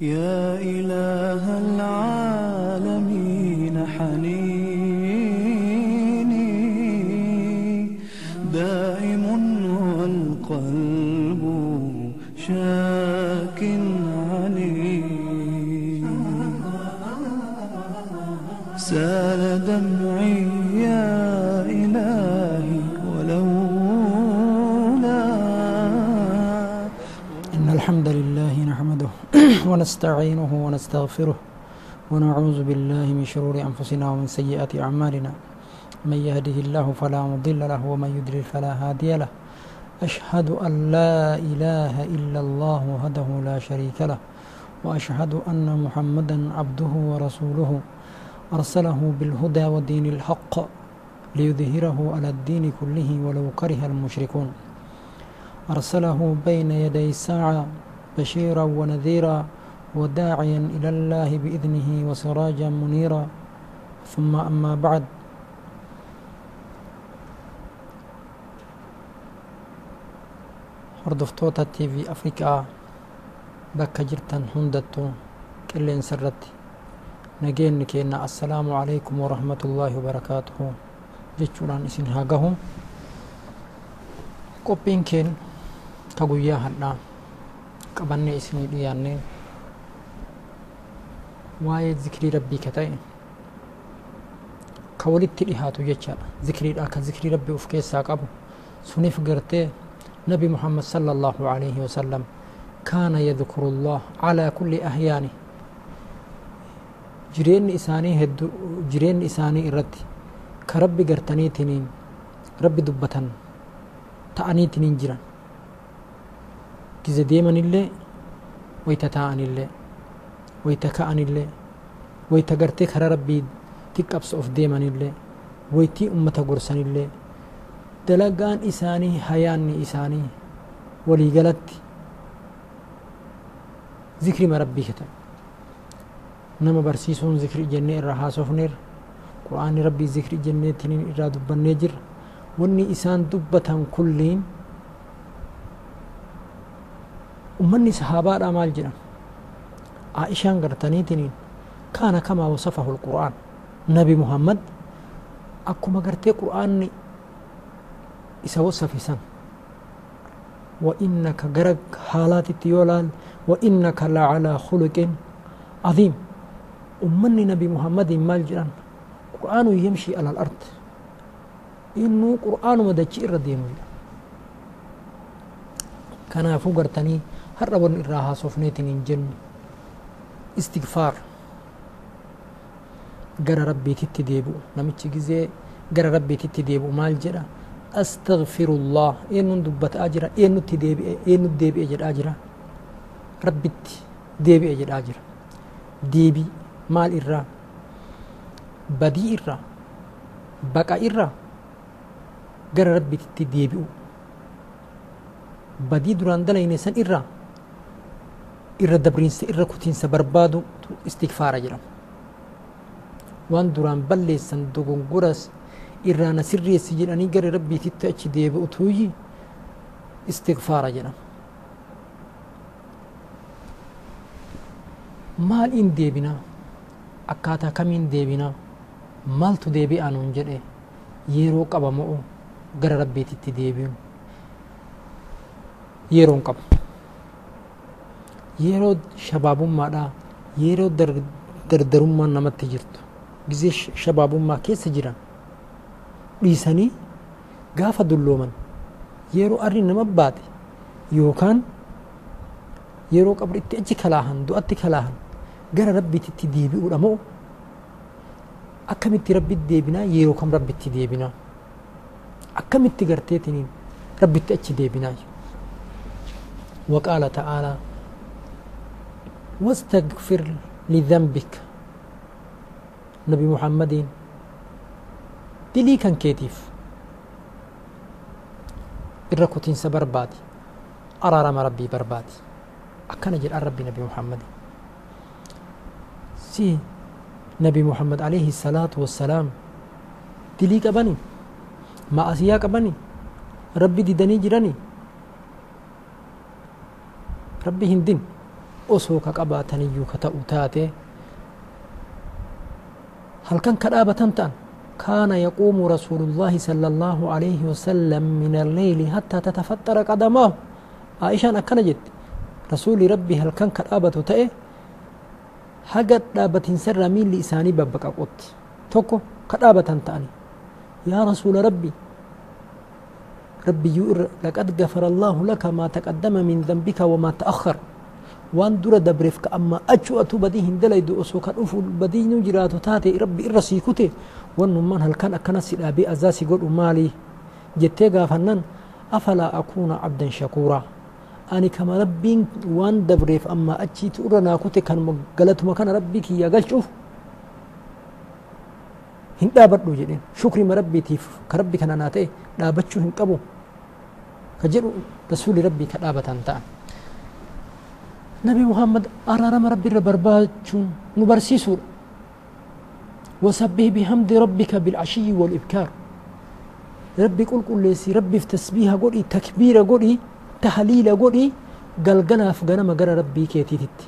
يا إله العالمين حنيني. دائم والقلب شاك علي. سال دمعي يا إلهي ولولا إن الحمد لله ونستعينه ونستغفره ونعوذ بالله من شرور أنفسنا ومن سيئات أعمالنا. من يهده الله فلا مضل له ومن يضلل فلا هادي له. أشهد أن لا إله إلا الله وحده لا شريك له. وأشهد أن محمدا عبده ورسوله. أرسله بالهدى ودين الحق ليظهره على الدين كله ولو كره المشركون. أرسله بين يدي الساعة بشيرا ونذيرا وداعيا إلى الله بإذنه وسراجا منيرا. ثم أما بعد. هردفتوتا تي في أفريكا بكا جرتا هندتو كل سرت نجين كينا السلام عليكم ورحمة الله وبركاته جتشوران اسين هاقهم كوبين كين تقويا هنا كبني اسين ديانين waa'ee zikrii rabbii ka ta'e ka walitti dhihaatu jechaadha zikriidha ka zikrii rabbii uf keessaa qabu suniif gartee نبي محمد صلى الله عليه وسلم كان يذكر الله على كل أحيانه. جرين إساني هدو جرين إساني إرد كرب قرتني تنين. رب دبتن. تأني تنين جران. كذا ديما اللي. ويتكأن الله ويتغرت خرا ربي تكأبس أوف دي من الله ويتي امته غرسن الله دلغان إساني حياني إساني ولي غلط ذكر ربي كتا. نما برسيسون ذكر جنة راها سوفنير قرآن ربي ذكر جنة تنين اراد بنجر وني إسان دبتهم كلين. ومن صحابه مال جنم jedhan aa'ishaan gartaniitiniin kaana kamaa wasafahu lqur'aan nabi muhammad akkuma gartee qur'aanni isa wasafisan وإنك جرك حالات تيولان وإنك لعلى خلق عظيم. أمني نبي محمد مالجرا قرآن يمشي على الأرض. إنه قرآن مدجي الردين كان فقرتني هربا إراها صفنيت جن. استغفار. جرى ربي تتديبو. نمتش جزي. جرى ربي تتديبو. مال جرى. أستغفر الله. إنو دبت أجرا إنو تديبي. إنو ديبي أجر أجرا ربت ديبي أجر أجرا ديبي. مال إرا بدي إرا بقى إرا غير ربي تديبي بدي دران دلين سن irra dabriinsa irra kutiinsa barbaadu istigfaara jedhama waan duraan balleessan dogongoras irraa na sirreessi jedhanii gara rabbiititti achi deebi'u tuuyi istigfaara jedhama maal in deebina? Akkaataa kamiin deebina? Maaltu deebi'aa nuun jedhe? Yeroo qaba mo'o gara rabbiititti deebi'u. Yeroon qaba. yeroo shabaabummaadha yeroo dardarummaan namatti jirtu. Gizee shabaabummaa keessa jiran dhiisanii gaafa dullooman. Yeroo arri nama baate yookaan yeroo qabritti achi kalaahan du'atti kalaahan gara rabbiititti deebi'uudha moo? Akkamitti rabbitti deebinaa yeroo kam rabbitti deebinaa? Akkamitti garteetiniin rabbitti achi deebinaa waqaala ta'aalaa واستغفر لذنبك. نبي محمد. دلي كان كيتيف. الركوتين سبر بادي أرى ربي بربادي أكن أجل ربي نبي محمد. سي نبي محمد عليه الصلاة والسلام. دلي بني ما أسيا كبني. ربي ديدني جراني ربي هندين. Osoo ka qabaataniyyuu ka ta'u taate halkan ka dhaabatan ta'an كان يقوم رسول الله صلى الله عليه وسلم من الليل حتى تتفطر قدماه عائشة أكنا جد رسول ربي هل كان كرابة تأه حقت دابة سر مين لإساني ببك أقوت توكو كرابة تاني يا رسول ربي ربي يؤر لقد غفر الله لك ما تقدم من ذنبك وما تأخر وان درا دبرف كاما اچو أتو بدي هندلاي دو أسو كان اوفو بدي نو جيراتو تاتي ربي الرسي كوتي. وان من هل كان أكنا سي دابي أزاسي غود مالي جتي غافنن أفلا أكون عبدا شكورا. أني كما ربي وان دبرف أما اچي تورنا كوتي كان مغلط ما كان ربي كي يغلچو هندا بدو جدين. شكري مربي تيف. كربي كان ناتي. دابچو هنقبو كجرو رسول ربي كدابتان تان نبي محمد أرارم ربي ربرباتشون نبرسيسور وسبه بحمد ربك بالعشي والإبكار. ربي قل قل ليسي ربي في تسبيح قولي تكبير قولي تحليل قولي قل قنا فقنا ما قرى ربي كيتي تتي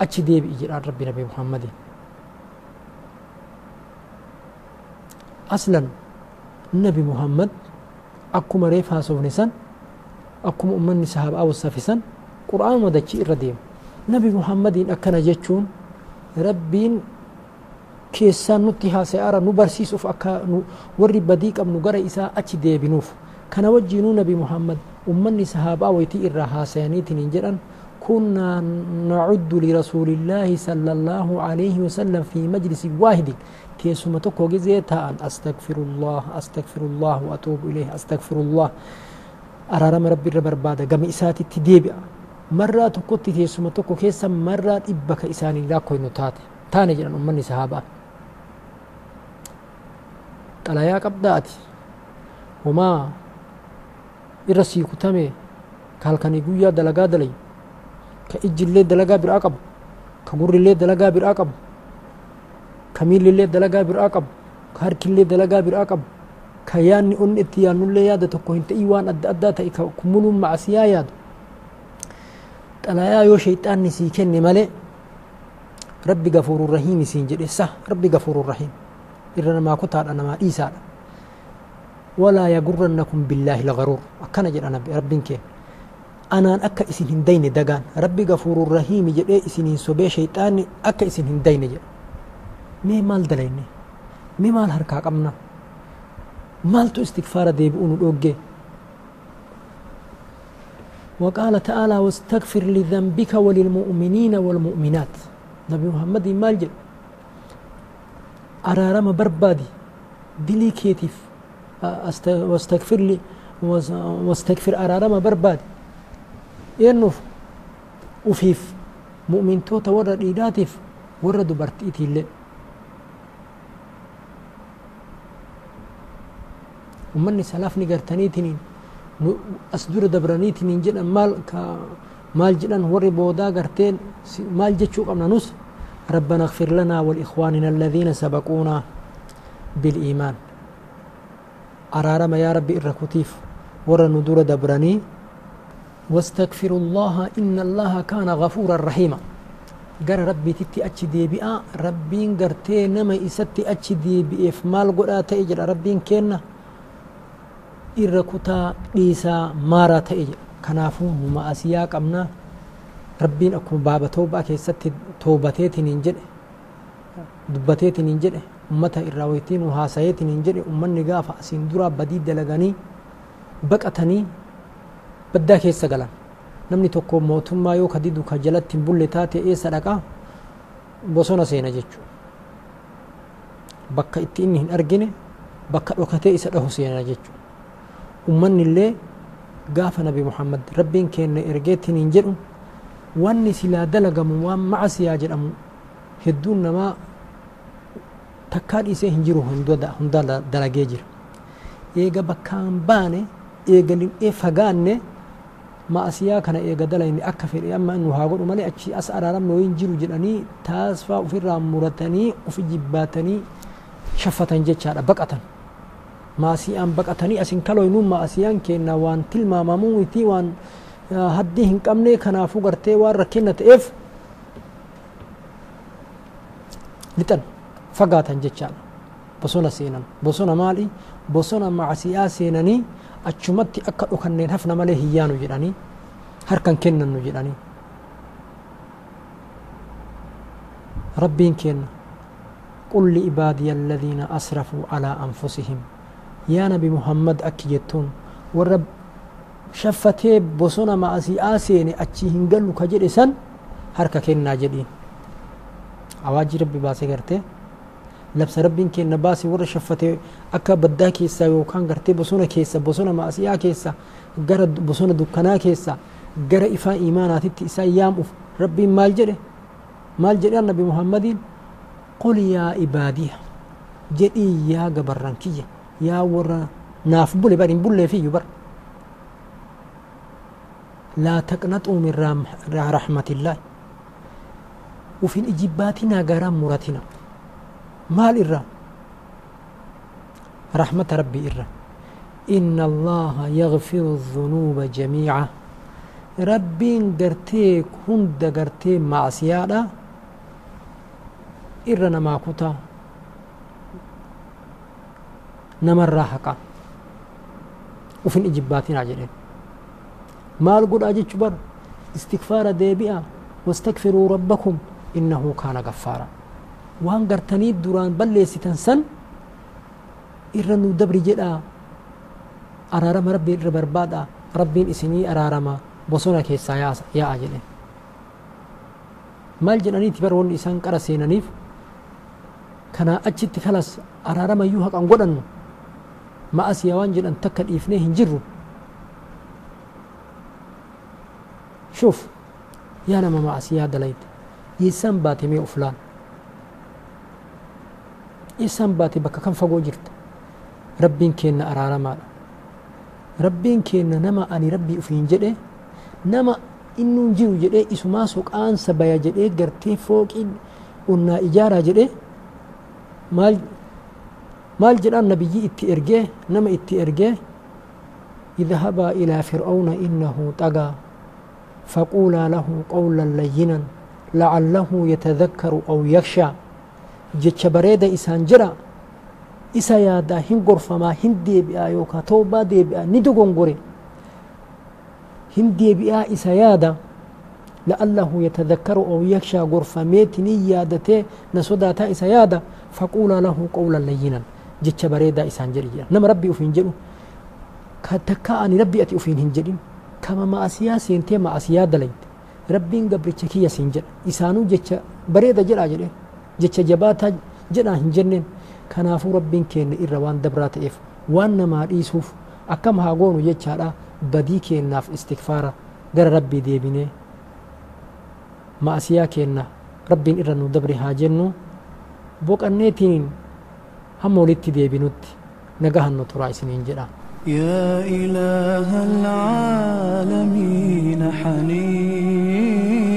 أتشي ديب إجرار ربي نبي محمد. أصلا نبي محمد أكو مريفها صوفنسان أكو مؤمن صحابة أو صافسان qur'aanuma dachii irra deemu nabi muhammadiin akkana jechuun rabbiin keessaan nutti haasa'aara nu barsiisuuf akka warri badii qabnu gara isaa achi deebinuuf kana wajjiinuu nabi muhammad ummanni sahaabaa waytii irraa haasayaniitiin hin jedhan كنا نعد لرسول الله صلى الله عليه وسلم في مجلس واحد كيسما تكو جزيتا أن أستغفر الله أستغفر الله وأتوب إليه أستغفر الله أرارم ربي ربربادا قم إساتي تديبئ marraa tokkotti teessuma tokko keessa marraa dhibba ka isaanii rakkoo hin taate taane jedhan ummanni sahaabaa xalayaa qabdaa ati homaa irra sii kutame ka halkanii guyyaa dalagaa dalayu ka ijjillee dalagaa biraa qabu ka gurrillee dalagaa biraa qabu ka miillillee dalagaa biraa qabu ka harkillee dalagaa biraa qabu ka yaanni onni itti yaannullee yaada tokko hin ta'ii waan adda addaa ta'e ka kumuluun macasiyaa yaadu xalayaa yoo shayxaanni sii kenne malee rabbi gafuurun rahiimi siin jedhe sa rabbi gafuurun rahiim irra namaa kutaadha namaa dhiisaadha walaa yagurrannakum billaahi lagaruur akkana jedha rabbiin kee anaan akka isin hin dayne dagaan rabbi gafuurun rahiimi jedhee isiniin sobee shayxaanni akka isin hin dayne jedha mee maal dalayne mee maal harkaa qabna maaltu istikfaara deebi'uu nu dhoggee وقال تعالى واستغفر لذنبك وللمؤمنين والمؤمنات. نبي محمد مالجل أرارم بربادي. دلي كيتف واستغفر لي. واستغفر أرارم بربادي. ينف وفيف. مؤمن توتا ورد إيداتف ورد برتيتي اللي ومني سلافني قرتنيتنين as dura dabraniitiin jedhan maal maal jedhan warri boodaa garteen maal jechuu qabna nus ربنا اغفر لنا ولإخواننا الذين سبقونا بالإيمان. أرارما يا ربي إركوتيف ورا ندور دبرني واستغفر الله إن الله كان غفورا رحيما. قال ربي تتي أتش دي بيئة ربين قرتي نما إستي أتش دي بيئف مال قرأ تأجر ربين كينا. Irra kutaa dhiisaa maaraa ta'e jedha kanaafuu nu ma'asiyaa qabna rabbiin akkuma baaba toobaa keessatti toobateetiin hin jedhe dubbateetiin hin jedhe ummata irraa waytiin haasayeetiin hin jedhe ummanni gaafa asiin duraa badii dalaganii baqatanii baddaa keessa galan namni tokko mootummaa yoo kadidu ka jalatti hin bulle taate eessa dhaqaa bosona seena jechuu bakka itti inni hin argine bakka dhokatee isa dhahu seena jechuu ummanni illee gaafa nabi muhammad rabbiin keenya ergeettiin hin jedhu wanni silaa dalagamu waan macasiyaa jedhamu hedduun namaa takkaa dhiisee hin jiru hunda dalagee jira eega bakkaan baane eega lim'ee fagaanne ma'asiyaa kana eega dalayne akka fedhe amma nu haa godhu malee achi as araaramne wayin jiru jedhanii taasfaa ofirraa muratanii ofi jibbaatanii shaffatan jechaadha baqatan maasiyaan baqatanii asin kaloynuun maasiyaan kenna waan tilmaamamuu miti waan haddii hin qabne kanaafuu gartee waan rakkina ta'eef lixan fagaatan jechaadha bosona seenan bosona maali bosona macasiyaa seenanii achumatti akka dhokanneen hafna malee hiyyaanu jedhanii harkan kennannu jedhanii rabbiin kenna قل لعبادي الذين أسرفوا على أنفسهم يا نبي محمد أكي جتون ورب شفتي بصنا مع سياسين أتشي هنقلو كجر إسان هركا كنا جدين أواجي ربي باسي قرتي لبس ربين كنا باسي ور شفتي أكا بدأ كيسا يوكان قرتي بصنا كيسا بصنا مع سيا كيسا. قرد بصنا دكنا كيسا. قر إفا إيمانات إسا يام ربي مال جري. مال جري النبي محمدين. قل يا عبادي جدي يا قبرانكية يا ورا. ناف بولي بارين بولي فيه بر لا تقنطوا من رحمة الله. وفي إجباتنا قرام مراتنا. مال إرى رحمة ربي إرى إن الله يغفر الذنوب جميعا. ربين قرتيك هند قرتي معصيانا irra namaa kutaa namarraa haqa ufin ijibbaatinaa jedhen maal godhaa jechu bar istikfaara deebi'a wastakfiruu rabbakum innahu kaana gaffaara waan gartanii duraan balleessitan san irra nu dabri jedhaa araarama rabbii irra barbaada rabbiin isinii araarama bosona keessaa yaa'a jedhen maal jedhaniiti bar wanni isaan qara seenaniif kanaa achitti kalas araaramayyuu haqan godhannu ma'asiyaa waan jedhan takka dhiifnee hin jirru shuf yaa nama ma'asiyaa dalayte eessaan baate mee uflaan eessaan baate bakka kan fagoo jirta rabbiin keenna araaramaadha rabbiin keenna nama ani rabbii ufiin jedhe nama innuun jiru jedhee isumaa soqaansa baya jedhee gartee fooqiin onnaa ijaaraa jedhee maal maal jedhaan nabiyyi itti ergee nama itti ergee اذهبا إلى فرعون إنه طغى فقولا له قولا لينا لعله يتذكر أو يخشى. جتش بريدة إسان جرا إسا يادا هن غرفما هن ديبئا يوكا توبا ديبئا ندو غنغوري. هن ديبئا إسا يادا لعله يتذكر أو يخشى غرفة ميتني يادته نسوداتا إسا يادا فقولا له قولا لينا جتش بريدا إسان جري نما ربي أفين جرو كتكا أني ربي أتي أفين هنجرين كما ما أسيا سينتي ما أسيا دليت ربين قبل تشكي سينجر إسانو جتش بريدا جرا جري جتش جباتا جرا هنجرين كنافو ربين كين إروان دبرات إف وان ما ريسوف أكم هاغونو جتشارا بدي كين ناف استغفارا غير ربي ديبيني ما أسيا كينا ربين إرنو دبري هاجنو boqanneetiin هم ولدتي دي بنوتي نجاها النطورة عسنين جدا يا إله العالمين حنين